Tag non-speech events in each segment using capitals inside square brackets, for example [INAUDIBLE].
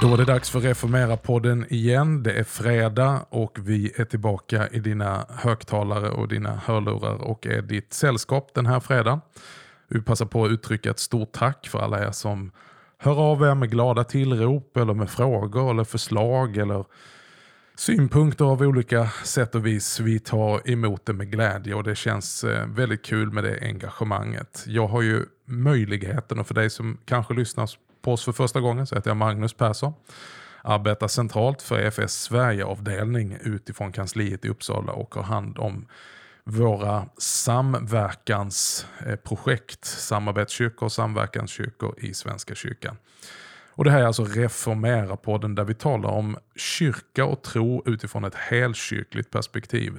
Då är det dags för Reformera-podden igen. Det är fredag och vi är tillbaka i dina högtalare och dina hörlurar och är ditt sällskap den här fredagen. Vi passar på att uttrycka ett stort tack för alla er som hör av er med glada tillrop eller med frågor eller förslag eller synpunkter av olika sätt och vis. Vi tar emot det med glädje och det känns eh, väldigt kul med det engagemanget. Jag har ju möjligheten och för dig som kanske lyssnar på oss för första gången så heter jag Magnus Persson. Arbetar centralt för EFS Sverigeavdelning utifrån kansliet i Uppsala och har hand om våra samverkansprojekt, samarbetskyrkor och samverkanskyrkor i Svenska kyrkan. Och Det här är alltså Reformera-podden där vi talar om kyrka och tro utifrån ett helkyrkligt perspektiv.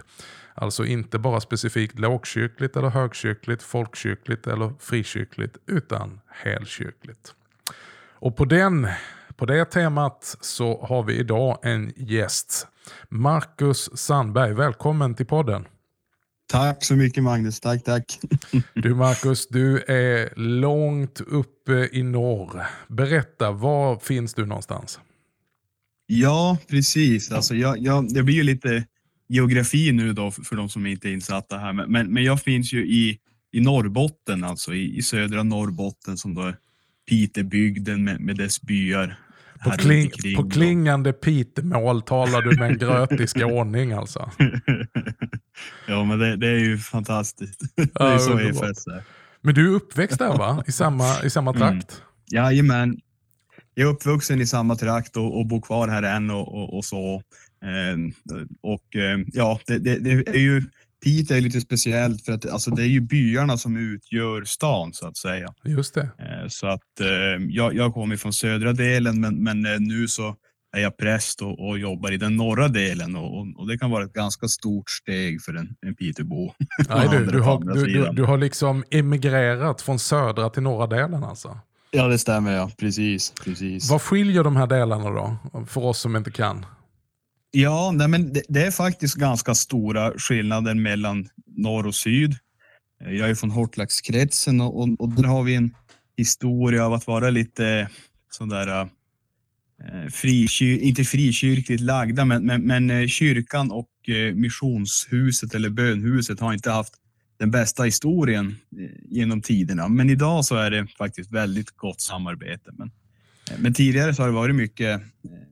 Alltså inte bara specifikt lågkyrkligt eller högkyrkligt, folkkyrkligt eller frikyrkligt, utan helkyrkligt. Och på, den, på det temat så har vi idag en gäst. Marcus Sandberg, välkommen till podden. Tack så mycket Magnus, tack tack. [LAUGHS] Du Marcus, du är långt uppe i norr. Berätta, var finns du någonstans? Ja, precis. Alltså, jag, jag, det blir ju lite geografi nu då för de som inte är insatta här, men, men jag finns ju i, i Norrbotten, alltså i, i södra Norrbotten som då är Pitebygden med, med dess byar. På, kling, på klingande Pitemål talar du med en grötig skåning [LAUGHS] alltså. [LAUGHS] ja, men det, det, är ju fantastiskt. [LAUGHS] det är så är. Men du är uppväxt där va? I samma, i samma mm. trakt? Mm. Jajamän. Jag är uppvuxen i samma trakt och, och bor kvar här än och, och, och så. Eh, och eh, ja, det, det, det, är ju Piteå är lite speciellt för att alltså, det är ju byarna som utgör stan så att säga. Just det. Eh, så att jag, jag kommer från södra delen men, men eh, nu så är jag präst och, och jobbar i den norra delen och, och, det kan vara ett ganska stort steg för en, en Pitebo. [LAUGHS] Nej, du, du, har, du, du, du, har liksom emigrerat från södra till norra delen alltså? Ja, det stämmer ja. Precis, precis. Vad skiljer de här delarna då? För oss som inte kan. Ja, nej, men det, det, är faktiskt ganska stora skillnader mellan norr och syd. Jag är från Hortlaxkretsen och, och, och där har vi en historia av att vara lite sådär frikyr, inte frikyrkligt lagda, men, men, men eh, kyrkan och eh, missionshuset eller bönhuset har inte haft den bästa historien eh, genom tiderna. Men idag så är det faktiskt väldigt gott samarbete. Men men tidigare så har det varit mycket,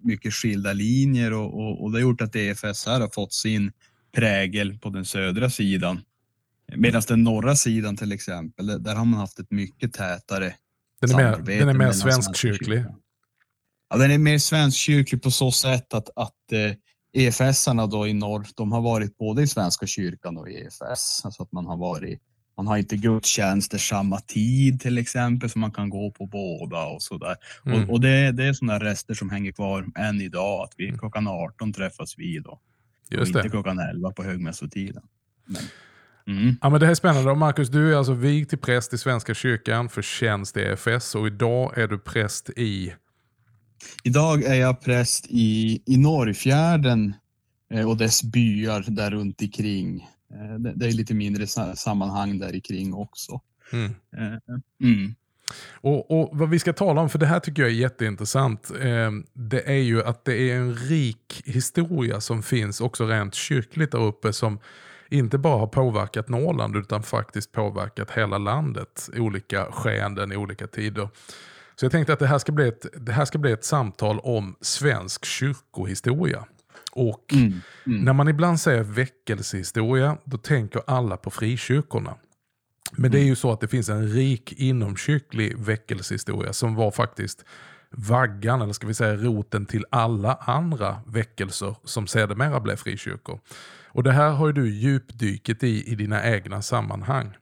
mycket skilda linjer och, och, och det har gjort att EFS här har fått sin prägel på den södra sidan. Medan den norra sidan till exempel, där har man haft ett mycket tätare den är samarbete. Mer, den är mer svenskkyrklig. Ja, den är mer svenskkyrklig på så sätt att, att eh, EFS-arna då i norr, de har varit både i Svenska kyrkan och i EFS. Alltså att man har varit man har inte gudstjänster samma tid till exempel, så man kan gå på båda och sådär. Mm. Och, och, det, det är sådana rester som hänger kvar än idag, att vi mm. klockan 18 träffas vi då. Just och inte klockan 11 på högmässotiden. Men, mm. Ja, men det här är spännande. Marcus, du är alltså vigd till präst i Svenska kyrkan för tjänst i EFS och idag är du präst i? Idag är jag präst i, i Norrfjärden eh, och dess byar där runt omkring. Eh, det är lite mindre sammanhang där kring också. Mm. Eh, mm. Och, och, Vad vi ska tala om, för det här tycker jag är jätteintressant, det är ju att det är en rik historia som finns också rent kyrkligt där uppe som inte bara har påverkat Norrland utan faktiskt påverkat hela landet. Olika skeenden i olika tider. Så jag tänkte att det här ska bli ett, det här ska bli ett samtal om svensk kyrkohistoria. Och mm, mm. när man ibland säger väckelsehistoria, då tänker alla på frikyrkorna. Men det är ju så att det finns en rik inomkyrklig väckelsehistoria som var faktiskt vaggan, eller ska vi säga roten till alla andra väckelser som sedermera blev frikyrkor. Och det här har ju du djupdyket i i dina egna sammanhang.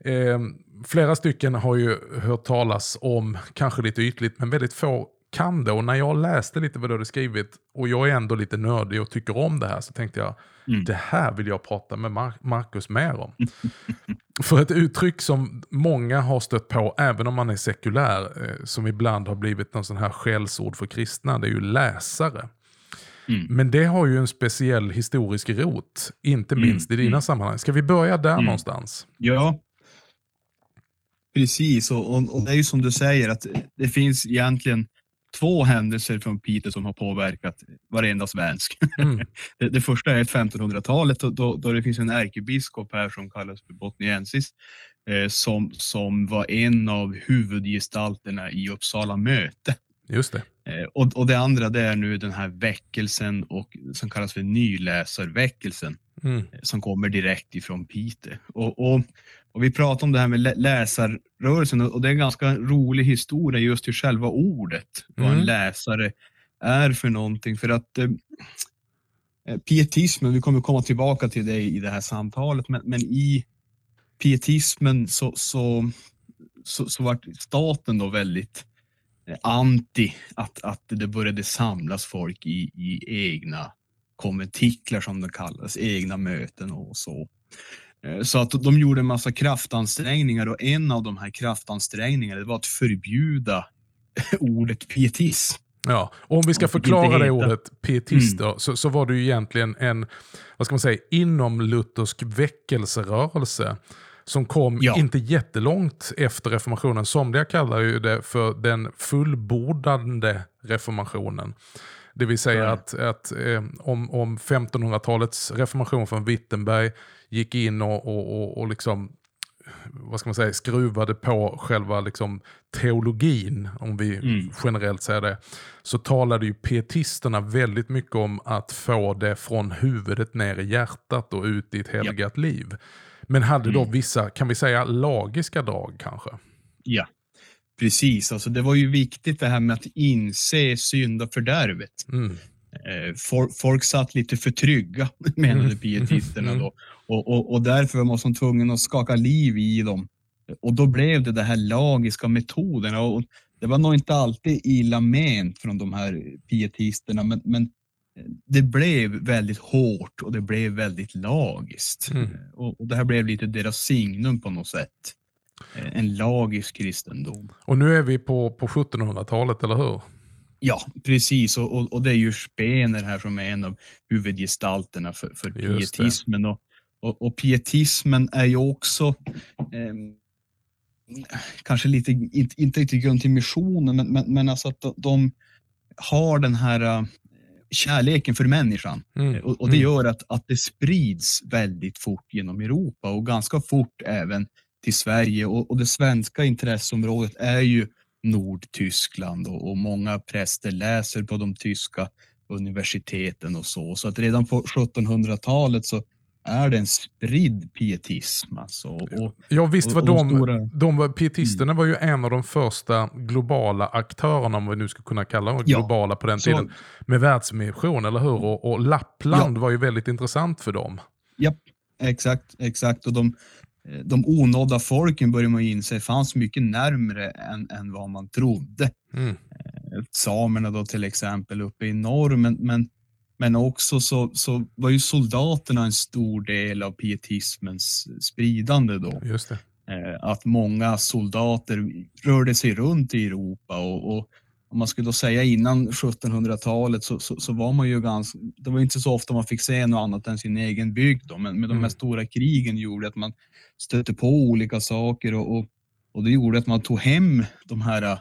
Eh, flera stycken har ju hört talas om, kanske lite ytligt, men väldigt få kan det. Och när jag läste lite vad du hade skrivit, och jag är ändå lite nördig och tycker om det här, så tänkte jag, mm. det här vill jag prata med Mar Marcus mer om. [LAUGHS] För ett uttryck som många har stött på, även om man är sekulär, eh, som ibland har blivit någon sån här skällsord för kristna, det är ju läsare. Mm. Men det har ju en speciell historisk rot, inte mm. minst mm. i dina mm. sammanhang. Ska vi börja där mm. någonstans? Ja, precis. Och, och, det är ju som du säger att det finns egentligen två händelser från Piteå som har påverkat varenda svensk. Mm. [LAUGHS] det, det, första är 1500-talet då, då, då, det finns en ärkebiskop här som kallas för Botniensis eh, som, som var en av huvudgestalterna i Uppsala möte. Just det. Eh, och, och det andra det är nu den här väckelsen och, som kallas för nyläsarväckelsen mm. Eh, som kommer direkt ifrån Piteå. Och, och, och, vi pratar om det här med läsarrörelsen och det är en ganska rolig historia just i själva ordet. Mm. Vad en läsare är för någonting. För att eh, eh, pietismen, vi kommer komma tillbaka till det i det här samtalet, men, men i pietismen så, så, så, så var staten då väldigt Eh, anti att, att det började samlas folk i, i egna konventiklar som det kallas, egna möten och så. Eh, så att de gjorde en massa kraftansträngningar och en av de här kraftansträngningarna var att förbjuda [LAUGHS] ordet pietism. Ja, och om vi ska förklara det ordet pietist mm. så, så var det ju egentligen en, vad ska man säga, inom luthersk väckelserörelse som kom ja. inte jättelångt efter reformationen. Somliga kallar ju det för den fullbordande reformationen. Det vill säga ja. att, att eh, om, om 1500-talets reformation från Wittenberg gick in och, och, och, och liksom vad ska man säga, skruvade på själva liksom, teologin, om vi mm. generellt säger det, så talade ju pietisterna väldigt mycket om att få det från huvudet ner i hjärtat och ut i ett helgat ja. liv. Men hade då mm. vissa, kan vi säga, lagiska drag kanske? Ja, precis. Alltså, det var ju viktigt det här med att inse syndafördärvet. Mm. Eh, folk satt lite för trygga, [LAUGHS] menade mm. pietisterna då. [LAUGHS] Och, och, och därför var man tvungen att skaka liv i dem. Och då blev det de här lagiska metoderna. Och det var nog inte alltid illa ment från de här pietisterna, men, men det blev väldigt hårt och det blev väldigt lagiskt. Mm. Och, och, det här blev lite deras signum på något sätt. En lagisk kristendom. Och nu är vi på, på 1700-talet, eller hur? Ja, precis. Och, och, och, det är ju Spener här som är en av huvudgestalterna för, för pietismen. Och, och, och, pietismen är ju också eh, kanske lite, inte, inte riktigt grund till missionen, men, men, men alltså att de, de har den här kärleken för människan. Mm. Och, och, det mm. gör att, att det sprids väldigt fort genom Europa och ganska fort även till Sverige. Och, och det svenska intresseområdet är ju Nordtyskland och, och många präster läser på de tyska universiteten och så. Så att redan på 1700-talet så är det en spridd pietism. Alltså, och, ja visst var de, stora... de var, pietisterna mm. var ju en av de första globala aktörerna, om vi nu ska kunna kalla dem globala ja, på den så... tiden, med världsmission, eller hur? Och, och Lappland ja. var ju väldigt intressant för dem. Ja, exakt, exakt. Och de, de onådda folken började man inse fanns mycket närmre än, än vad man trodde. Mm. Eh, samerna då till exempel uppe i norr, men, men men också så, så var ju soldaterna en stor del av pietismens spridande då. Just det. Eh, att många soldater rörde sig runt i Europa och, och om man skulle då säga innan 1700-talet så, så, så, var man ju ganska, det var inte så ofta man fick se något annat än sin egen bygd då, men, men de här mm. stora krigen gjorde att man stötte på olika saker och, och, och det gjorde att man tog hem de här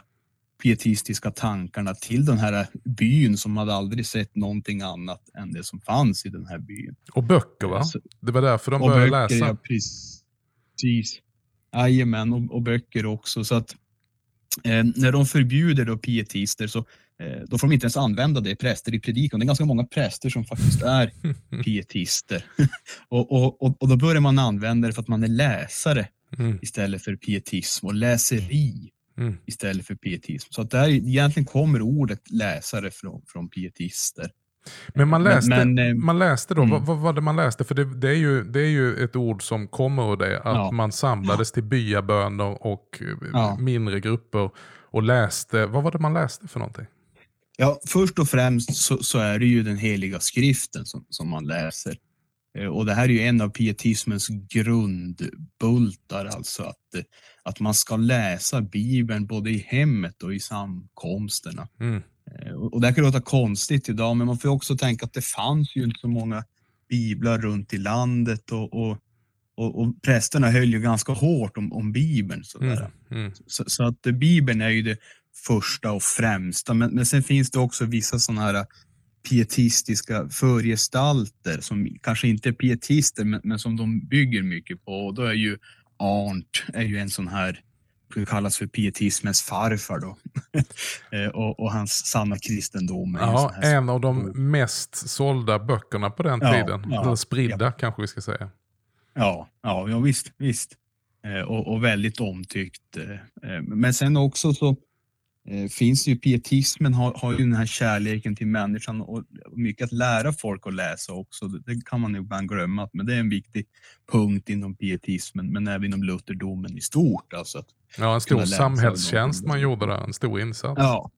pietistiska tankarna till den här byn som hade aldrig sett någonting annat än det som fanns i den här byn. Och böcker va? Så, det var därför de började böcker, läsa? Ja, precis. Jajamän, och, och böcker också. Så att eh, när de förbjuder då pietister så eh, då får de inte ens använda det präster i predikan. Det är ganska många präster som faktiskt är [LAUGHS] pietister. [LAUGHS] och, och, och, då börjar man använda det för att man är läsare mm. istället för pietism och läseri mm. istället för pietism. Så att där, egentligen kommer ordet läsare från, från pietister. Men man läste, men, men, eh, man läste då, mm. vad, vad, var det man läste? För det, det, är ju, det är ju ett ord som kommer ur det, att ja. man samlades till byaböner och ja. mindre grupper och läste, vad var det man läste för någonting? Ja, först och främst så, så, är det ju den heliga skriften som, som man läser. Eh, och det här är ju en av pietismens grundbultar, alltså att, att man ska läsa Bibeln både i hemmet och i samkomsterna. Mm. Eh, och det kan låta konstigt idag, men man får också tänka att det fanns ju inte så många biblar runt i landet och, och, och, och prästerna höll ju ganska hårt om, om Bibeln. Sådär. Mm. Mm. Så, så, att Bibeln är ju det första och främsta, men, men sen finns det också vissa sådana här pietistiska förgestalter som kanske inte är pietister men, men, som de bygger mycket på. Och då är ju Arndt är ju en sån här, kallas för pietismens farfar då. [LAUGHS] Eh, och, och, hans sanna kristendom. Ja, en, en av de mest sålda böckerna på den ja, tiden. Ja, Eller spridda ja. kanske vi ska säga. Ja, ja, ja visst, visst. Eh, och, och väldigt omtyckt. Eh, men sen också så eh, finns ju pietismen har, har ju den här kärleken till människan och mycket att lära folk att läsa också. Det kan man ibland glömma, men det är en viktig punkt inom pietismen, men även inom lutherdomen i stort. Alltså ja, en stor samhällstjänst man gjorde där, en stor insats. Ja,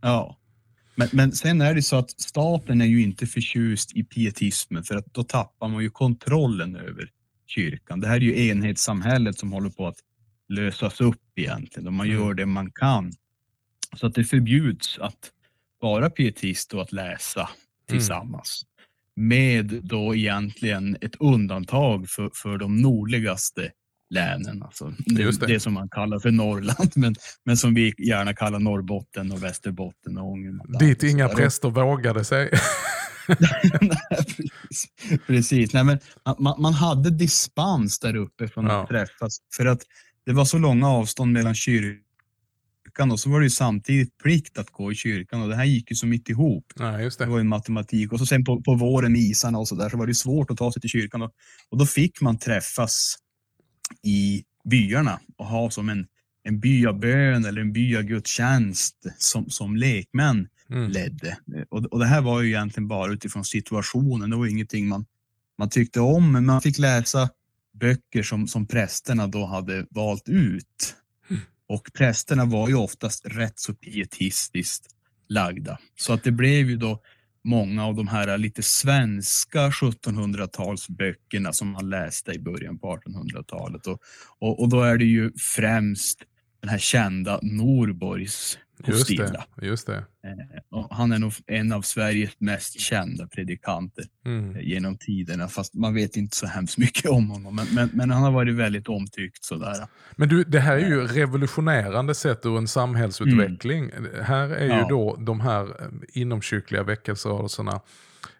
ja. Men, men sen är det så att staten är ju inte förtjust i pietismen för att då tappar man ju kontrollen över kyrkan. Det här är ju enhetssamhället som håller på att lösas upp egentligen och man mm. gör det man kan så att det förbjuds att vara pietist och att läsa mm. tillsammans. Mm. Med då egentligen ett undantag för, för de nordligaste länen. Alltså det. det. som man kallar för Norrland, [LAUGHS] men, men som vi gärna kallar Norrbotten och Västerbotten och Ångermanland. Dit inga präster vågade sig. [LAUGHS] [LAUGHS] precis. precis. Nej, men man, man, hade dispens där uppe från ja. att träffas för att det var så långa avstånd mellan kyrkan kyrkan och så var det ju samtidigt plikt att gå i kyrkan och det här gick ju så mitt ihop. Ja, just det. det var ju matematik och så sen på, på våren med isarna och så där så var det svårt att ta sig till kyrkan och, och då fick man träffas i byarna och ha som en, en byabön eller en byagudstjänst som, som lekmän mm. ledde. Och, och det här var ju egentligen bara utifrån situationen. Det var ingenting man, man tyckte om, men man fick läsa böcker som, som prästerna då hade valt ut. Och prästerna var ju oftast rätt så pietistiskt lagda. Så att det blev ju då många av de här lite svenska 1700-talsböckerna som man läste i början på 1800-talet. Och, och, och, då är det ju främst den här kända Norborgs Postilla. Just det. Just det. Eh, han är nog en av Sveriges mest kända predikanter mm. Eh, genom tiderna, fast man vet inte så hemskt mycket om honom. Men, men, men, han har varit väldigt omtyckt. Sådär. Men du, det här är ju revolutionerande sett ur en samhällsutveckling. Mm. Här är ju ja. då de här eh, inomkyrkliga väckelserörelserna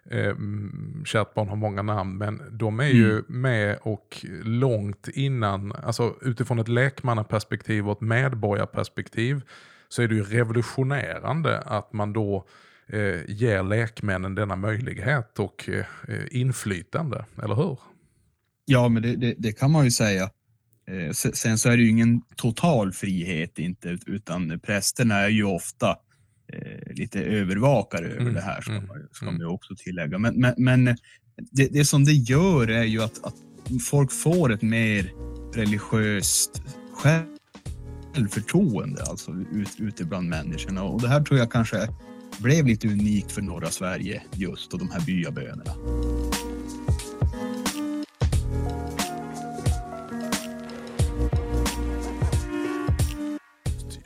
Eh, kärt barn har många namn, men de är mm. ju med och långt innan, alltså utifrån ett lekmannaperspektiv och ett medborgarperspektiv, så är det ju revolutionerande att man då eh, ger lekmännen denna möjlighet och eh, inflytande, eller hur? Ja, men det, det, det kan man ju säga. Eh, sen så är det ju ingen total frihet inte, utan prästerna är ju ofta eh, lite övervakare över mm, det här, ska mm, man, ska man mm. också tillägga. Men, men, men det, det, som det gör är ju att, att folk får ett mer religiöst själv självförtroende alltså ut, ute bland människorna. Och det här tror jag kanske blev lite unikt för norra Sverige just och de här byabönerna.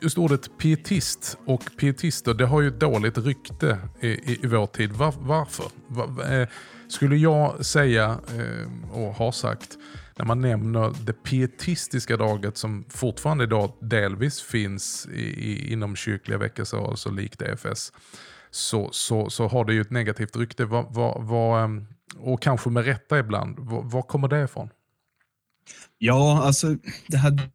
Just ordet pietist och pietister, det har ju dåligt rykte i, i, i vår tid. Var, varför? Var, eh, skulle jag säga eh, och ha sagt när man nämner det pietistiska draget som fortfarande idag delvis finns i, i, inom kyrkliga väckelserörelser likt EFS, så, så, så har det ju ett negativt rykte. Va, va, va, ehm, och kanske med rätta ibland. Var kommer det ifrån? Ja, alltså det här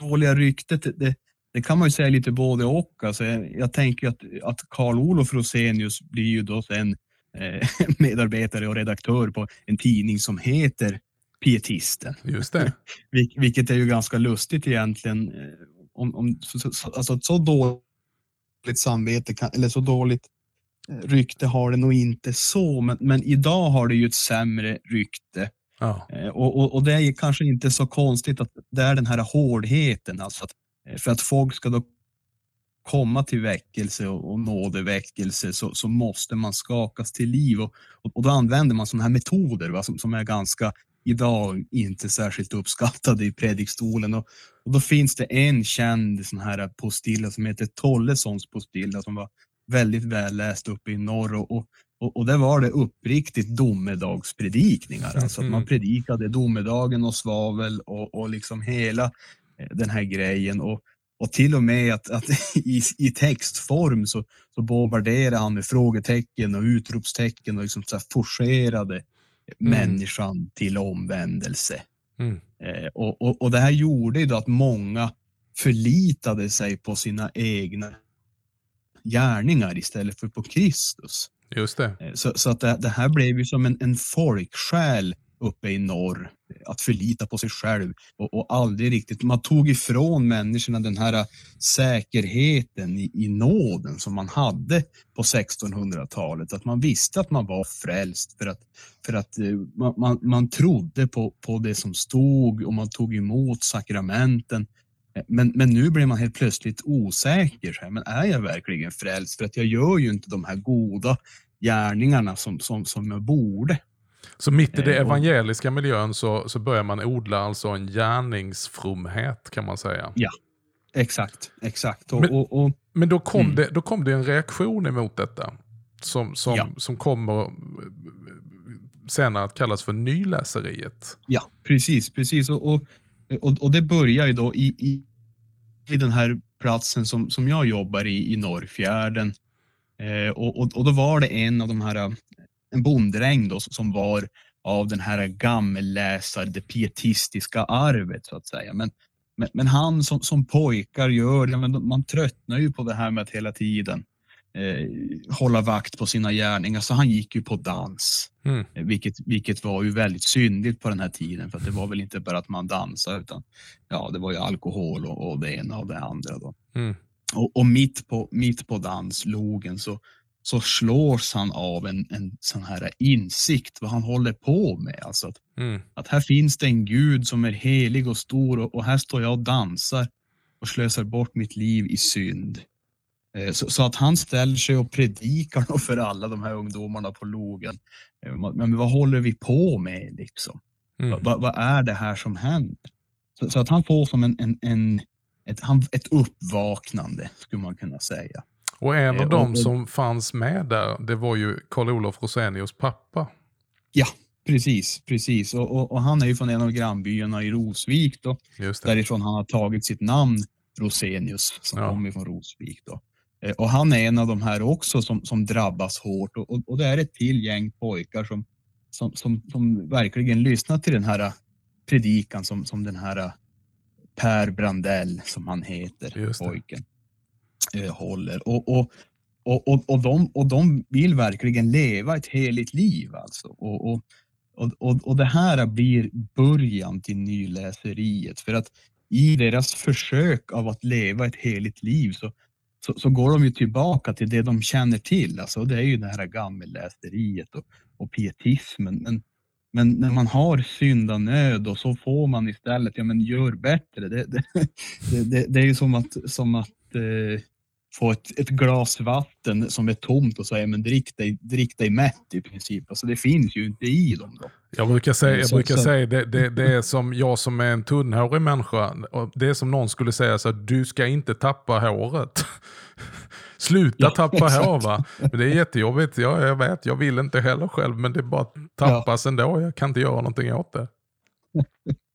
dåliga ryktet, det, det kan man ju säga lite både och. Alltså, jag, jag tänker att, att Karl Olof Rosenius blir ju då sen eh, [LAUGHS] medarbetare och redaktör på en tidning som heter pietisten. Just det. [LAUGHS] Vilket är ju ganska lustigt egentligen. Eh, om, om, alltså ett så dåligt samvete, kan, eller så dåligt eh, rykte har det nog inte så, men, men idag har det ju ett sämre rykte. Ja. Eh, och, och, och, det är kanske inte så konstigt att det är den här hårdheten, alltså att, för att folk ska då komma till väckelse och, och nådeväckelse så, så måste man skakas till liv. Och, och, då använder man sådana här metoder va, som, som är ganska idag inte särskilt uppskattade i predikstolen. Och, och då finns det en känd sån här postilla som heter Tollesons postilla som var väldigt väl läst uppe i norr. Och, och, och, där var det uppriktigt domedagspredikningar. Alltså att man mm. predikade domedagen och svavel och, och liksom hela eh, den här grejen. Och, och till och med att, att [LAUGHS] i, i textform så, så bombarderade han med frågetecken och utropstecken och liksom så forcerade. Människan till omvändelse. Mm. Eh, och, och, och det här gjorde ju att många förlitade sig på sina egna gärningar istället för på Kristus. Just det. Eh, så, så att det, det, här blev ju som en, en folksjäl uppe i norr. Att förlita på sig själv och, och aldrig riktigt. Man tog ifrån människorna den här säkerheten i, i nåden som man hade på 1600-talet. Att man visste att man var frälst för att, för att eh, man, man, man trodde på, på det som stod och man tog emot sakramenten. Men, men nu blir man helt plötsligt osäker. Men är jag verkligen frälst? För att jag gör ju inte de här goda gärningarna som, som, som jag borde. Så mitt i det eh, evangeliska miljön så, så börjar man odla alltså en gärningsfromhet kan man säga. Ja, exakt. exakt. Och, men, och, och, men då, kom mm. det, då kom det en reaktion emot detta. Som, som, ja. som kommer senare att kallas för nyläseriet. Ja, precis. precis. Och, och, och, och det börjar ju då i, i, i den här platsen som, som jag jobbar i, i Norrfjärden. Eh, och, och, och, då var det en av de här en bonddräng då, som var av den här gammelläsar, det pietistiska arvet så att säga. Men, men, men han som, som pojkar gör, ja, men man tröttnar ju på det här med att hela tiden eh, hålla vakt på sina gärningar. Så han gick ju på dans, mm. Eh, vilket, vilket var ju väldigt syndigt på den här tiden. För det var väl inte bara att man dansade utan ja, det var ju alkohol och, och det ena och det andra. Då. Mm. Och, och, mitt på, mitt på danslogen så, så slås han av en, en sån här insikt vad han håller på med. Alltså att, mm. att här finns det en gud som är helig och stor och, och här står jag och dansar och slösar bort mitt liv i synd. Eh, så, så, att han ställer sig och predikar för alla de här ungdomarna på logen. Eh, men vad håller vi på med liksom? Mm. Vad, vad är det här som händer? Så, så, att han får som en, en, en ett, ett uppvaknande skulle man kunna säga. Och en av eh, dem som fanns med där, det var ju Karl-Olof Rosenius pappa. Ja, precis. precis. Och, och, och, han är ju från en av grannbyarna i Rosvik. Då, därifrån han har tagit sitt namn, Rosenius, som ja. kommer från Rosvik. Då. Eh, och han är en av de här också som, som drabbas hårt. Och, och, och det är ett till gäng pojkar som, som, som, som verkligen lyssnar till den här predikan som, som den här Per Brandell, som han heter, pojken eh, håller. Och, och, och, och, och, de, och de vill verkligen leva ett heligt liv. Alltså. Och, och, och, och det här blir början till nyläseriet. För att i deras försök av att leva ett heligt liv så, så, så, går de ju tillbaka till det de känner till. Alltså, det är ju det här gammelläseriet och, och pietismen. Men, men när man har syndanöd och så får man istället, ja men gör bättre. Det, det, [LAUGHS] det, det är ju som att, som att eh, få ett, ett, glas vatten som är tomt och säga men drick dig, drick dig mätt i princip. Alltså det finns ju inte i dem. Då. Jag brukar säga, jag brukar säga det, det, det, är som jag som är en tunnhårig människa. Det är som någon skulle säga så att du ska inte tappa håret. [LAUGHS] Sluta ja, tappa exakt. hår va. Men det är jättejobbigt, ja, jag vet, jag vill inte heller själv men det bara tappas ja. ändå. Jag kan inte göra någonting åt det. [LAUGHS]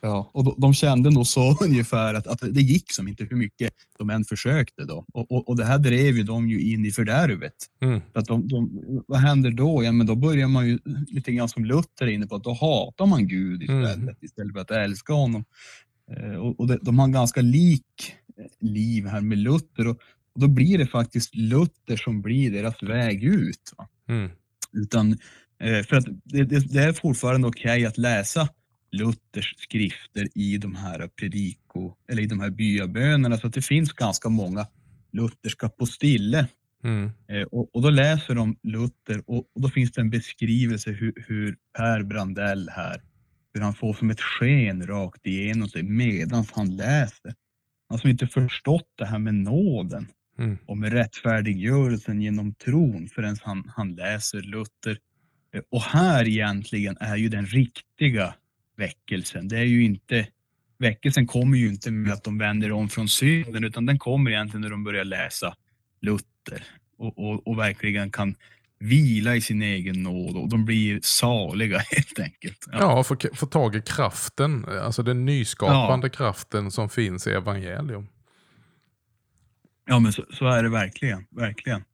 Ja, och de, kände nog så [LAUGHS] ungefär att, att det gick som inte hur mycket de än försökte. Då. Och, och, och det här drev ju de ju in i fördärvet. Mm. att de, de, vad händer då? Ja, men då börjar man ju lite grann som Luther är inne på, att då hatar man Gud istället, mm. istället för att älska honom. Eh, och, och det, de har ganska lik liv här med Luther. Och, och, då blir det faktiskt Luther som blir deras väg ut. Mm. Utan, eh, för att det, det, det är fortfarande okej okay att läsa Luthers skrifter i de här prediko eller i de här byabönerna. Så att det finns ganska många lutherska postille. Mm. Eh, och, och, då läser de Luther och, och, då finns det en beskrivelse hur, hur Per Brandell här, hur han får som ett sken rakt igenom sig medan han läser. han som inte förstått det här med nåden Mm. och med rättfärdiggörelsen genom tron förrän han, han läser Luther. Eh, Och här egentligen är ju den riktiga väckelsen. Det är ju inte, väckelsen kommer ju inte med att de vänder om från synden utan den kommer egentligen när de börjar läsa Luther och, och, och verkligen kan vila i sin egen nåd och de blir saliga [LAUGHS] helt enkelt. Ja, få, få tag i kraften, alltså den nyskapande kraften som finns i evangelium. Ja, men så, så är det verkligen. verkligen.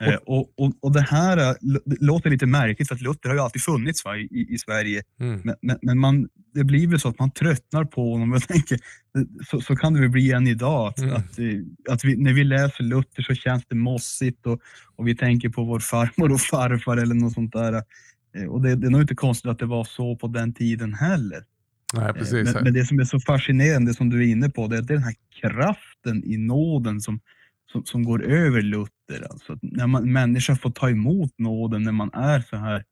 Eh, och, och, och det här eh, det låter lite märkligt för att Luther har ju alltid funnits va, i, i Sverige. Mm. Men, men, men man, det blir väl så att man tröttnar på honom. Jag tänker, eh, så, så kan det väl bli än idag. Att, Mm. att, eh, att vi, när vi läser Luther så känns det mossigt och, och vi tänker på vår farmor och farfar eller något sånt där. Och det, det är nog inte konstigt att det var så på den tiden heller. Nej, precis. Men, men det som är så fascinerande som du är inne på, det är den här kraften i nåden som, som, som går över Luther. Alltså, när man, människa får ta emot nåden när man är så här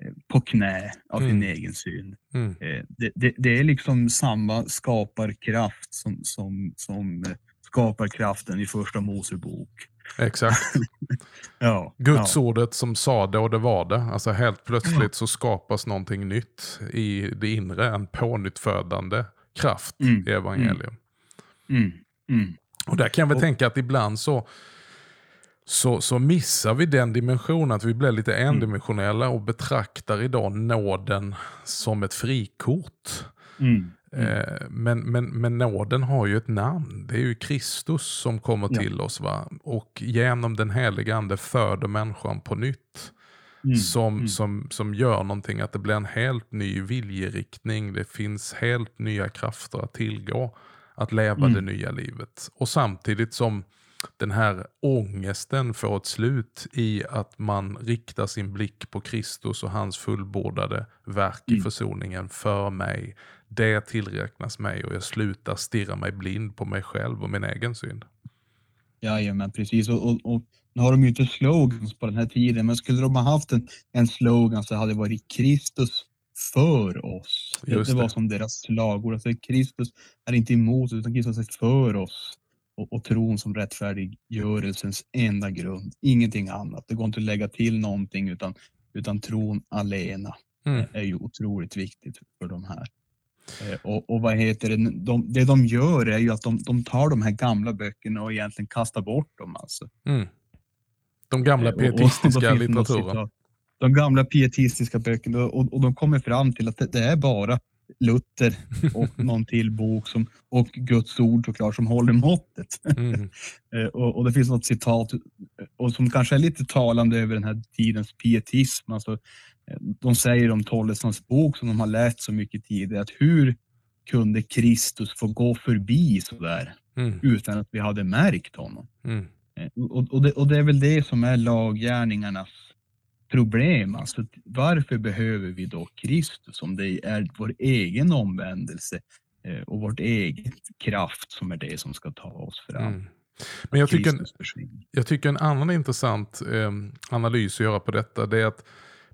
eh, på knä av sin Mm. egen synd. Mm. Eh, det, det, det är liksom samma skaparkraft som, som, som skaparkraften i första Mosebok. Exakt. [LAUGHS] Ja, Guds ja. ordet som sa det och det var det. Alltså helt plötsligt så skapas någonting nytt i det inre. En pånyttfödande kraft Mm, i evangelium. Mm, mm, Och där kan jag väl Och- tänka att ibland så, så, så missar vi den dimensionen, att vi blir lite Mm. endimensionella och betraktar idag nåden som ett frikort. mm, Eh, men, men, men nåden har ju ett namn. Det är ju Kristus som kommer Ja. till oss. Va? Och genom den heliga ande föder människan på nytt. mm, som, mm. som, som gör någonting, att det blir en helt ny viljeriktning. Det finns helt nya krafter att tillgå. Att leva Mm. det nya livet. Och samtidigt som den här ångesten får ett slut i att man riktar sin blick på Kristus och hans fullbordade verk i Mm. försoningen för mig. Det tillräknas mig och jag slutar stirra mig blind på mig själv och min egen synd. Jajamän, precis. Och, och, och nu har de ju inte slogans på den här tiden, men skulle de ha haft en, en slogan så hade det varit Kristus för oss. Det, Just det var det. som deras slagord. Alltså, Kristus är inte emot utan Kristus är för oss. Och, och tron som rättfärdiggörelsens enda grund. Ingenting annat. Det går inte att lägga till någonting utan, utan tron alena Mm. är ju otroligt viktigt för de här. Eh, Och, och vad heter det, de, det de gör är ju att de, de tar de här gamla böckerna och egentligen kastar bort dem. Alltså. Mm. De gamla Eh, pietistiska litteraturen. De gamla pietistiska böckerna och, och de kommer fram till att det, det är bara Luther och [LAUGHS] någon till bok som, och Guds ord såklart som håller måttet. Mm. [LAUGHS] Eh, och, och det finns något citat eh, och som kanske är lite talande över den här tidens pietism. Alltså, eh, de säger om Tollesons bok som de har läst så mycket tidigare att hur kunde Kristus få gå förbi sådär Mm. utan att vi hade märkt honom? Mm. Och, och, det, och det är väl det som är laggärningarnas problem. Alltså, varför behöver vi då Kristus om det är vår egen omvändelse eh, och vårt eget kraft som är det som ska ta oss fram? Mm. Men jag tycker, försvinner. jag tycker en annan intressant eh, analys att göra på detta det är att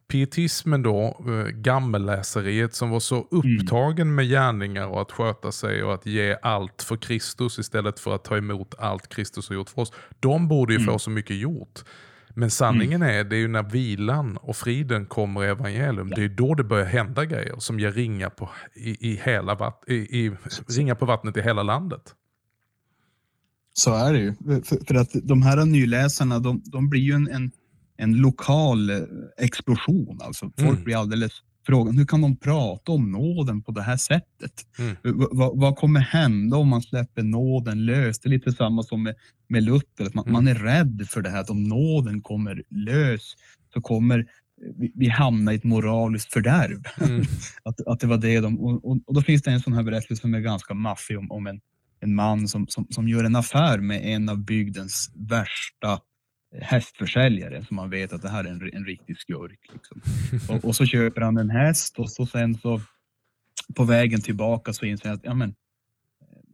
pietismen då, eh, gammelläseriet som var så upptagen med gärningar och att sköta sig och att ge allt för Kristus istället för att ta emot allt Kristus har gjort för oss. De borde ju Mm. få så mycket gjort. Men sanningen är, det är ju när vilan och friden kommer i evangelium, det är då det börjar hända grejer som ger ringar på, i, i hela vatt, i, i, ringar på vattnet i hela landet. Så är det ju. För, för att de här nyläsarna, de, de blir ju en, en, en lokal eh, explosion. Alltså folk Mm. blir alldeles frågan, hur kan de prata om nåden på det här sättet? Mm. Vad kommer hända om man släpper nåden lös? Det är lite samma som med, med att man, Mm. man är rädd för det här, att om nåden kommer lös så kommer vi, vi hamna i ett moraliskt fördärv. Mm. [LAUGHS] Att, att det var det de, och, och, och då finns det en sån här berättelse som är ganska maffig om, om en, en man som, som, som gör en affär med en av bygdens värsta hästförsäljare som man vet att det här är en, en riktig skurk. Liksom. [LAUGHS] Och, och så köper han en häst och så sen så på vägen tillbaka så inser han att ja, men,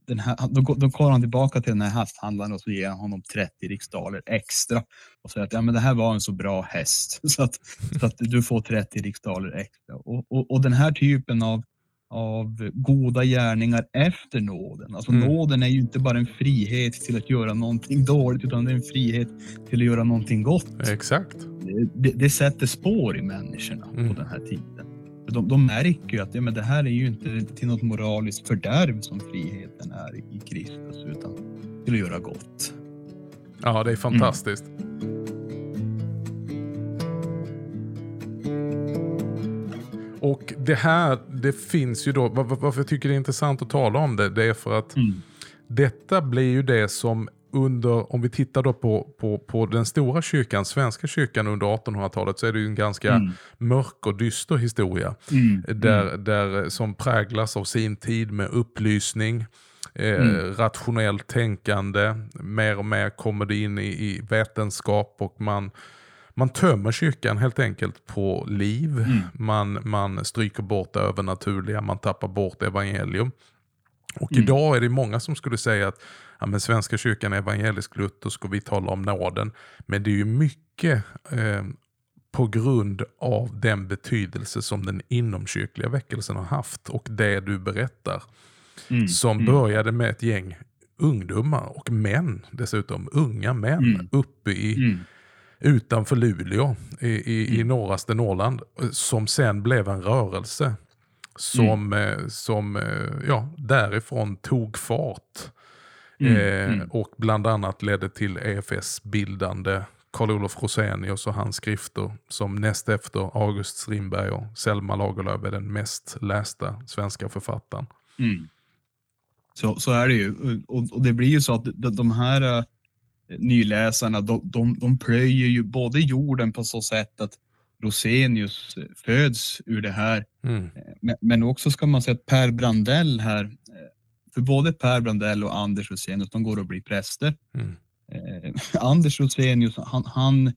den här, då, då går han tillbaka till den här hästhandlaren och så ger han honom 30 riksdaler extra och säger att ja, men det här var en så bra häst [LAUGHS] så att, så att du får 30 riksdaler extra. Och, och, och den här typen av, av goda gärningar efter nåden. Alltså Mm. nåden är ju inte bara en frihet till att göra någonting dåligt utan det är en frihet till att göra någonting gott. Exakt. Det, det sätter spår i människorna Mm. på den här tiden. De, de märker ju att ja, men det här är ju inte till något moraliskt fördärv som friheten är i Kristus utan till att göra gott. Ja, det är fantastiskt. Och det här, det finns ju då, var- var- varför jag tycker det är intressant att tala om det, det är för att detta blir ju det som under, om vi tittar då på, på, på den stora kyrkan, svenska kyrkan under 1800-talet, så är det ju en ganska Mm. mörk och dyster historia. Mm. Där, där, som präglas av sin tid med upplysning, eh, Mm. rationellt tänkande. Mer och mer kommer det in i, i vetenskap och man, man tömmer kyrkan helt enkelt på liv. Mm. Man, man stryker bort det övernaturliga, man tappar bort evangelium. Och Mm. idag är det många som skulle säga att ja, men Svenska kyrkan är evangelisk-luthersk och vi talar om nåden. Men det är ju mycket eh, på grund av den betydelse som den inomkyrkliga väckelsen har haft och det du berättar. Mm. Som Mm. började med ett gäng ungdomar och män dessutom. Unga män Mm. uppe i, Mm. utanför Luleå i, i, i norraste Norrland. Som sen blev en rörelse. Som, Mm. eh, som eh, ja, därifrån tog fart. Mm. Eh, Mm. och bland annat ledde till EFS bildande. Karl-Olof Rosenius och hans skrifter som näst efter August Strindberg och Selma Lagerlöf är den mest lästa svenska författaren. Mm. Så, så är det ju. Och, och det blir ju så att de, här eh, nyläsarna, de, de, de plöjer ju både jorden på så sätt att Rosenius föds ur det här, Mm. eh, men, men också ska man säga att Per Brandell här, för både Per Brandell och Anders Rosenius, de går och blir präster. Mm. Eh, Anders Rosenius, han, han,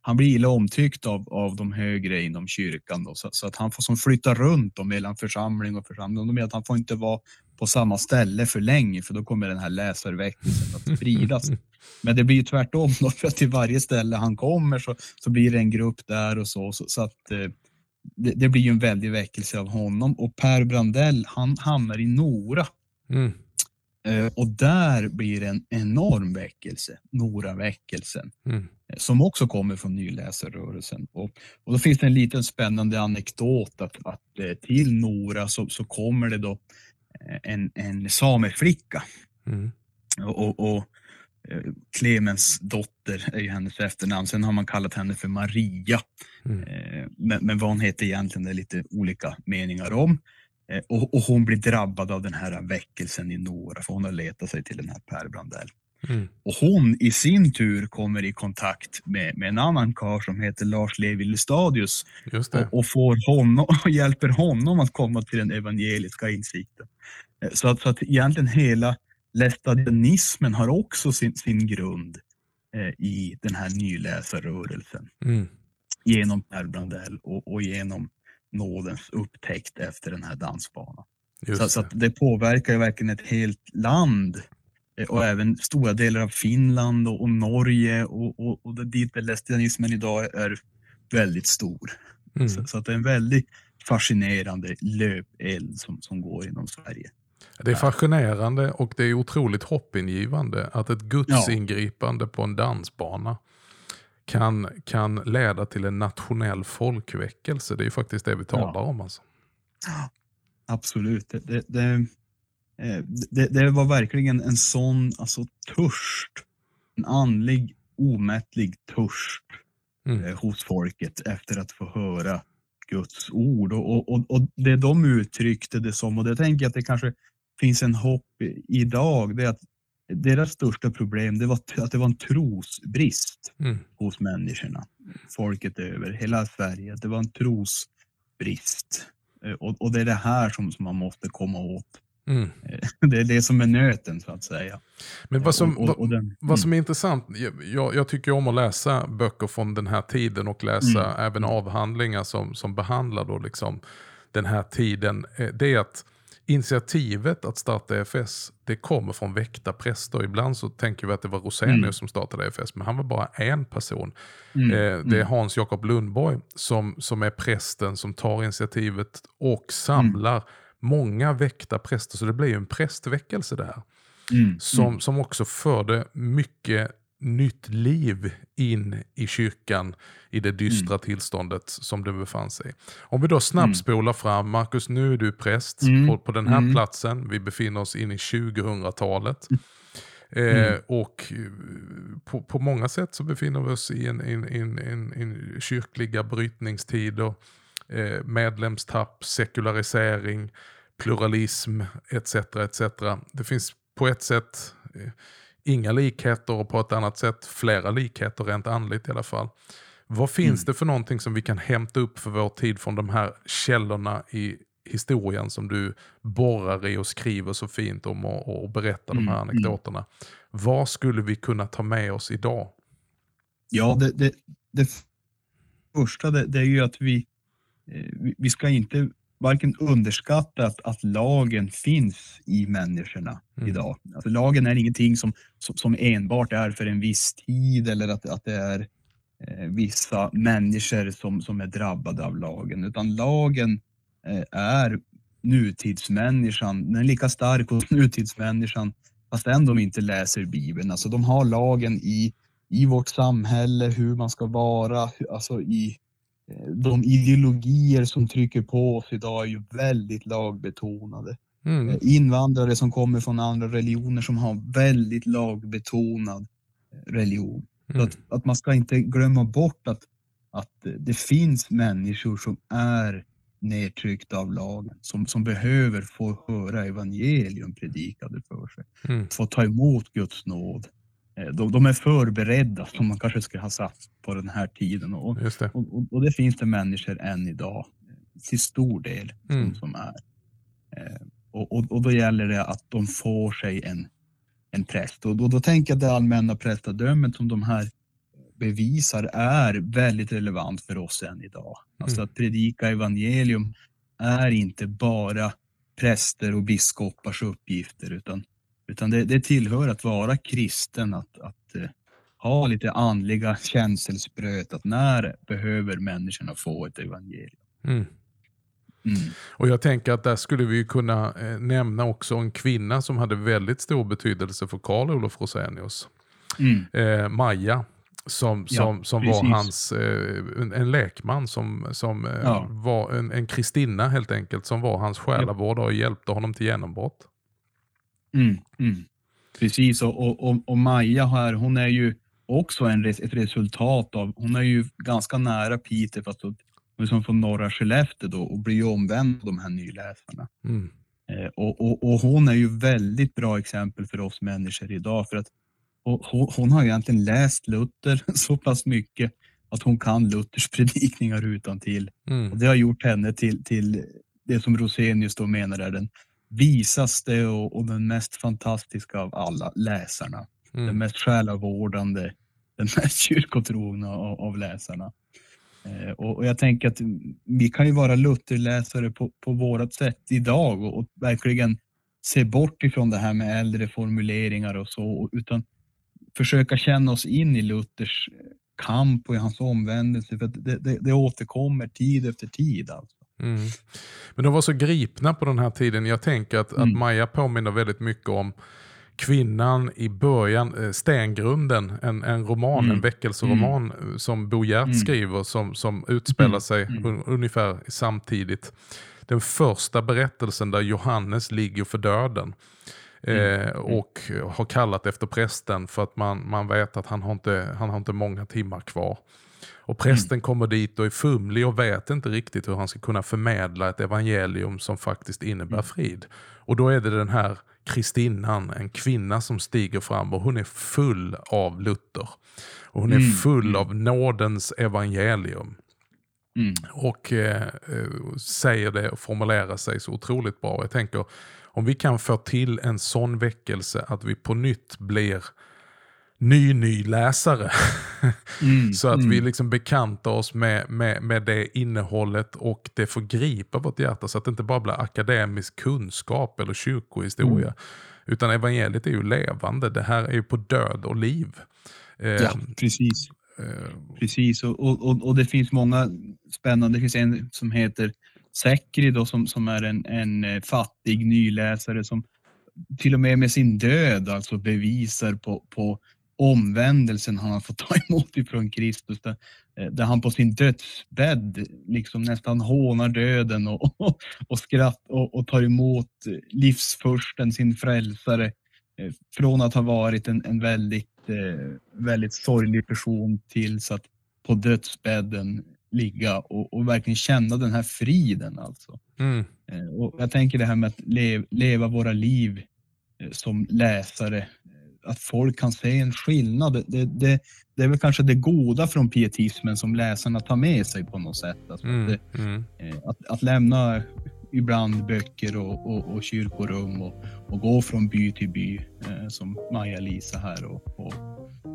han blir illa omtyckt av, av de högre inom kyrkan då, så, så att han får som flytta runt då, mellan församling och församling. De menar att han får inte vara på samma ställe för länge för då kommer den här läsarväckelsen att spridas. [LAUGHS] Men det blir ju tvärtom då, för att till varje ställe han kommer så, så blir det en grupp där och så. Så, så att eh, det, det blir ju en väldig väckelse av honom och Per Brandell han hamnar i Nora Mm. Eh, och där blir det en enorm väckelse, Nora-väckelsen, Mm. eh, som också kommer från nyläsarrörelsen. Och, och då finns det en liten spännande anekdot att, att eh, till Nora så, så kommer det då en, en sameflicka. Mm. Och, och, och Clemens dotter är ju hennes efternamn. Sen har man kallat henne för Maria. Mm. Men, men vad hon heter egentligen det är lite olika meningar om. Eh, Och, och hon blir drabbad av den här väckelsen i Nora för hon har letat sig till den här Per Brandell. Mm. Och hon i sin tur kommer i kontakt med, med en annan karl som heter Lars Levi Lestadius och, och får honom, [LAUGHS] och hjälper honom att komma till den evangeliska insikten. Eh, Så att, så att egentligen hela lästadianismen har också sin, sin grund eh, i den här nyläsarrörelsen Mm. genom Per Brandell och, och genom nådens upptäckt efter den här dansbanan. Så, så det. att det påverkar ju verkligen ett helt land eh, och även stora delar av Finland och, och Norge och, och, och dit där lästadianismen idag är väldigt stor. Mm. Så, så att det är en väldigt fascinerande löpeld som, som går inom Sverige. Det är fascinerande och det är otroligt hoppingivande att ett gudsingripande på en dansbana kan, kan leda till en nationell folkväckelse. Det är ju faktiskt det vi talar om. Alltså. Absolut. Det, det, det, eh, det, det var verkligen en sån alltså, törst, en andlig omättlig törst Mm. eh, hos folket efter att få höra Guds ord. Och, och, och det de uttryckte det som, och det tänker jag att det kanske finns en hopp idag, det är att deras största problem det var att det var en trosbrist Mm. hos människorna. Folket över hela Sverige. Det var en trosbrist. Eh, Och, och det är det här som, som man måste komma åt. Mm. [LAUGHS] Det är det som är nöten så att säga. Men vad som, och, och, och den, Vad som är intressant, jag, jag tycker om att läsa böcker från den här tiden och läsa Mm. även avhandlingar som, som behandlar då liksom den här tiden. Eh, Det är att initiativet att starta EFS, det kommer från väckta präster. Ibland så tänker vi att det var Rosenius Mm. som startade EFS, men han var bara en person. mm, Eh, Det är mm, Hans Jakob Lundborg som, som är prästen som tar initiativet och samlar många väckta präster, så det blev ju en prästväckelse det här. Mm. Som, mm. som också förde mycket nytt liv in i kyrkan i det dystra Mm. tillståndet som det befann sig. Om vi då snabbspolar fram, Marcus nu är du präst Mm. på, på den här Mm. platsen, vi befinner oss in i 2000-talet. Eh, Mm. och eh, på, på många sätt så befinner vi oss i en, en, en, en, en kyrkliga brytningstider. Eh, medlemstapp, sekularisering, pluralism etc. etc. Det finns på ett sätt eh, inga likheter och på ett annat sätt flera likheter rent andligt i alla fall. Vad finns Mm. det för någonting som vi kan hämta upp för vår tid från de här källorna i historien som du borrar i och skriver så fint om och, och berättar de här Mm, mm. anekdoterna. Vad skulle vi kunna ta med oss idag? Ja, det, det, det första det, det är ju att vi, eh, vi- vi ska inte varken underskatta att, lagen finns i människorna Mm. idag. Alltså, lagen är ingenting som, som, som enbart är för en viss tid eller att, att det är eh, vissa människor som, som är drabbade av lagen, utan lagen eh, är nutidsmänniskan. Den är lika stark hos [LAUGHS] nutidsmänniskan fastän de inte läser Bibeln. Alltså de har lagen i, i vårt samhälle, hur man ska vara, alltså i de ideologier som trycker på oss idag är ju väldigt lagbetonade. Mm. Eh, Invandrare som kommer från andra religioner som har väldigt lagbetonad eh, religion. Mm. att, att man ska inte glömma bort att, att eh, det finns människor som är nedtryckta av lagen, som, som behöver få höra evangelium predikade för sig, Mm. få ta emot Guds nåd. Eh, De, de är förberedda, som man kanske skulle ha sagt på den här tiden. Och, det. och, och, det finns det människor än idag, till stor del, som, Mm. som är. Eh, Och, och, och då gäller det att de får sig en, en präst. Och då, då tänker jag att det allmänna prästadömet som de här bevisar är väldigt relevant för oss än idag. Alltså Mm. att predika evangelium är inte bara präster och biskopars uppgifter utan, utan det, det tillhör att vara kristen, att, att eh, ha lite andliga känselspröt, att när behöver människorna få ett evangelium? Mm. Mm. Och jag tänker att där skulle vi kunna eh, nämna också en kvinna som hade väldigt stor betydelse för Karl Olof Rosenius. Mm. Eh, Maja. Som, Ja, som, som var hans, eh, en, en lekman som, som eh, Ja. var en, en kristinna helt enkelt. Som var hans själavårdare och hjälpte honom till genombrott. Mm, mm. Precis, och, och, och, Maja här, hon är ju också en, ett resultat av, hon är ju ganska nära Peter fast hon är som från norra Skellefteå då och blir ju omvänd av de här nyläsarna. Mm. Eh, och, och, och hon är ju väldigt bra exempel för oss människor idag för att hon, hon har egentligen läst Luther [LAUGHS] så pass mycket att hon kan Luthers [LAUGHS] predikningar utan till. Mm. Och det har gjort henne till, till det som Rosenius då menar är den visaste och, och den mest fantastiska av alla läsarna. Den Mm. mest själavårdande, [LAUGHS] den mest kyrkotrogna av, av läsarna. Eh, och, och jag tänker att vi kan ju vara Lutherläsare på, på vårat sätt idag och, och verkligen se bort ifrån det här med äldre formuleringar och så, utan försöka känna oss in i Luthers kamp och i hans omvändelse. För det, det, det återkommer tid efter tid. Alltså. Mm. Men de var så gripna på den här tiden. Jag tänker att, att Mm. Maja påminner väldigt mycket om kvinnan i början, eh, Stengrunden, en, en roman, Mm. en väckelseroman eh, som Bo Hjert Mm. skriver som, som utspelar Mm. sig Mm. un, ungefär samtidigt. Den första berättelsen där Johannes ligger för döden. Eh, Mm. och har kallat efter prästen för att man, man vet att han har, inte, han har inte många timmar kvar. Och prästen Mm. kommer dit och är fumlig och vet inte riktigt hur han ska kunna förmedla ett evangelium som faktiskt innebär Mm. frid. Och då är det den här kristinnan, en kvinna som stiger fram och hon är full av Luther. Och hon är Mm. full Mm. av nådens evangelium. Mm. Och eh, eh, säger det och formulerar sig så otroligt bra. Jag tänker, om vi kan få till en sån väckelse att vi på nytt blir ny, ny läsare. [LAUGHS] Mm. så att mm. vi liksom bekantar oss med, med, med det innehållet och det får gripa vårt hjärta. Så att det inte bara blir akademisk kunskap eller kyrkohistoria. Mm. Utan evangeliet är ju levande. Det här är ju på död och liv. Ja, precis. eh, precis. Och, och, och, det finns många spännande. Det finns en som heter Sekri då som, som är en, en eh, fattig nyläsare som till och med med sin död alltså bevisar på, på omvändelsen han har fått ta [LAUGHS] emot ifrån Kristus. Där, eh, där han på sin dödsbädd liksom nästan hånar döden och, och, och skratt och, och tar emot livsfursten, sin frälsare. Eh, från att ha varit en, en väldigt, väldigt sorglig person tills att på dödsbädden ligga och, och verkligen känna den här friden. Alltså. Mm. Eh, och jag tänker det här med att lev, leva våra liv eh, som läsare, eh, att folk kan se en skillnad. Det, det, det är väl kanske det goda från pietismen som läsarna tar med sig på något sätt. Alltså mm. Att, mm. att, att, lämna ibland böcker och, och, och kyrkorum och, och, gå från by till by som Maja-Lisa här och, och,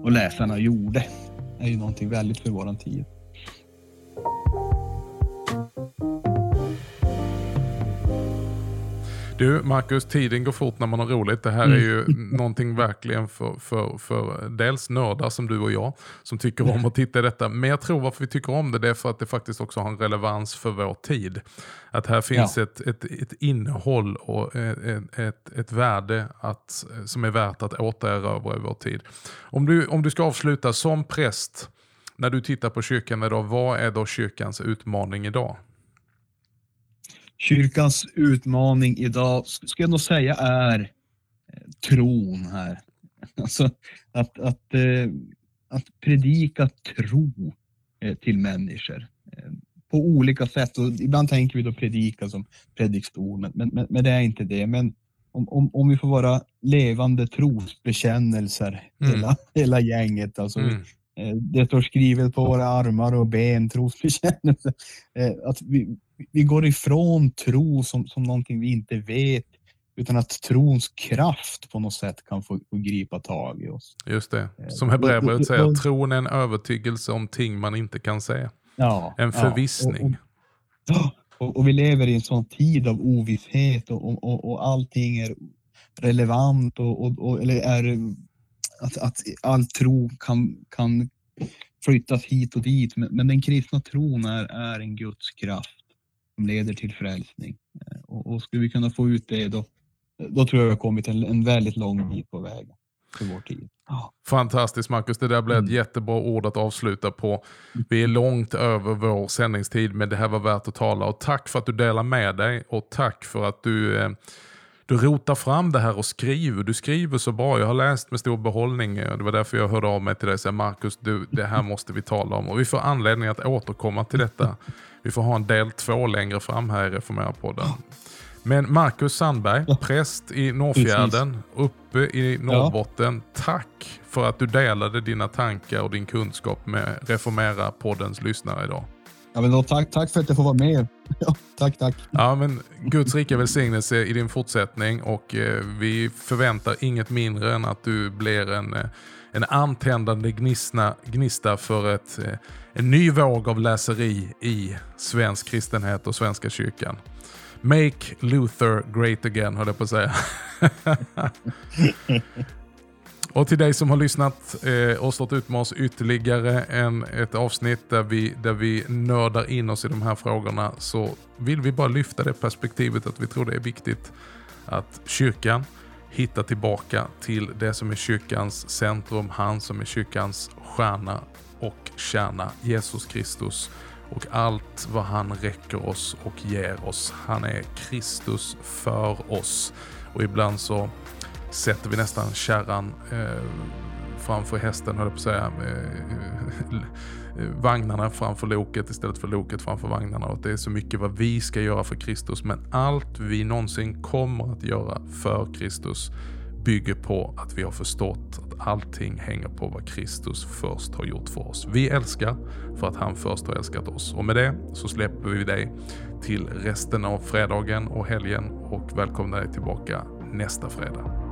och läsarna gjorde. Det är ju någonting väldigt för våran tid. Du Marcus, tiden går fort när man har roligt. Det här är ju mm. [LAUGHS] någonting verkligen för, för, för dels nördar som du och jag som tycker om att titta i detta. Men jag tror varför vi tycker om det, det är för att det faktiskt också har en relevans för vår tid. Att här finns ja. ett, ett, ett innehåll och ett, ett, ett värde att, som är värt att återerövra i vår tid. Om du, om du ska avsluta som präst, när du tittar på kyrkan idag, vad är då kyrkans utmaning idag? Kyrkans utmaning idag, ska jag nog säga, är eh, tron här. [LAUGHS] Alltså att, att, eh, att predika tro eh, till människor på olika sätt. Och ibland tänker vi då predika som predikstol, men, men, men det är inte det. Men om, om, om vi får vara levande trosbekännelser, mm. hela, hela gänget. Alltså mm. Det står skrivet på våra armar och ben, trosbekännelse. Att vi, vi går ifrån tro som, som någonting vi inte vet utan att trons kraft på något sätt kan få, få gripa tag i oss. Just det, eh, som Hebreerbrevet säger, tron är en övertygelse om ting man inte kan se. Ja, en förvissning. Ja, och, [GASPS] och, och, vi lever i en sån tid av ovisshet och, och, och allting är relevant och, och, eller är att, att all tro kan, kan flyttas hit och dit. Men, men den kristna tron är, är en Guds kraft som leder till frälsning. Eh, och, och skulle vi kunna få ut det då, då tror jag vi har kommit en, en väldigt lång bit på väg för vår tid. Fantastiskt Marcus, det där blev ett mm. jättebra ord att avsluta på. Vi är långt över vår sändningstid men det här var värt att tala och tack för att du delar med dig och tack för att du eh, du rotar fram det här och skriver. Du skriver så bra. Jag har läst med stor behållning. Det var därför jag hörde av mig till dig och sa Marcus, du, det här [LAUGHS] måste vi tala om. Och vi får anledning att återkomma till detta. Vi får ha en del två längre fram här i Reformera-podden. Men Marcus Sandberg, präst i Norrfjärden, uppe i Norrbotten. Tack för att du delade dina tankar och din kunskap med Reformera-poddens lyssnare idag. Ja, men då, tack, tack för att jag får vara med. [LAUGHS] Ja, tack, tack. Ja, men Guds rika välsignelse i din fortsättning och eh, vi förväntar inget mindre än att du blir en, eh, en antändande gnista, gnista för ett, eh, en ny våg av läseri i svensk kristenhet och svenska kyrkan. Make Luther great again, höll jag på att säga. [LAUGHS] [LAUGHS] Och till dig som har lyssnat eh, och stått ut med oss ytterligare en, ett avsnitt där vi, där vi nördar in oss i de här frågorna så vill vi bara lyfta det perspektivet att vi tror det är viktigt att kyrkan hittar tillbaka till det som är kyrkans centrum, han som är kyrkans stjärna och kärna, Jesus Kristus och allt vad han räcker oss och ger oss. Han är Kristus för oss. Och ibland så sätter vi nästan kärran eh, framför hästen, höll jag på att säga. Eh, [LAUGHS] vagnarna framför loket istället för loket framför vagnarna. Och det är så mycket vad vi ska göra för Kristus. Men allt vi någonsin kommer att göra för Kristus bygger på att vi har förstått att allting hänger på vad Kristus först har gjort för oss. Vi älskar för att han först har älskat oss. Och med det så släpper vi dig till resten av fredagen och helgen och välkomnar dig tillbaka nästa fredag.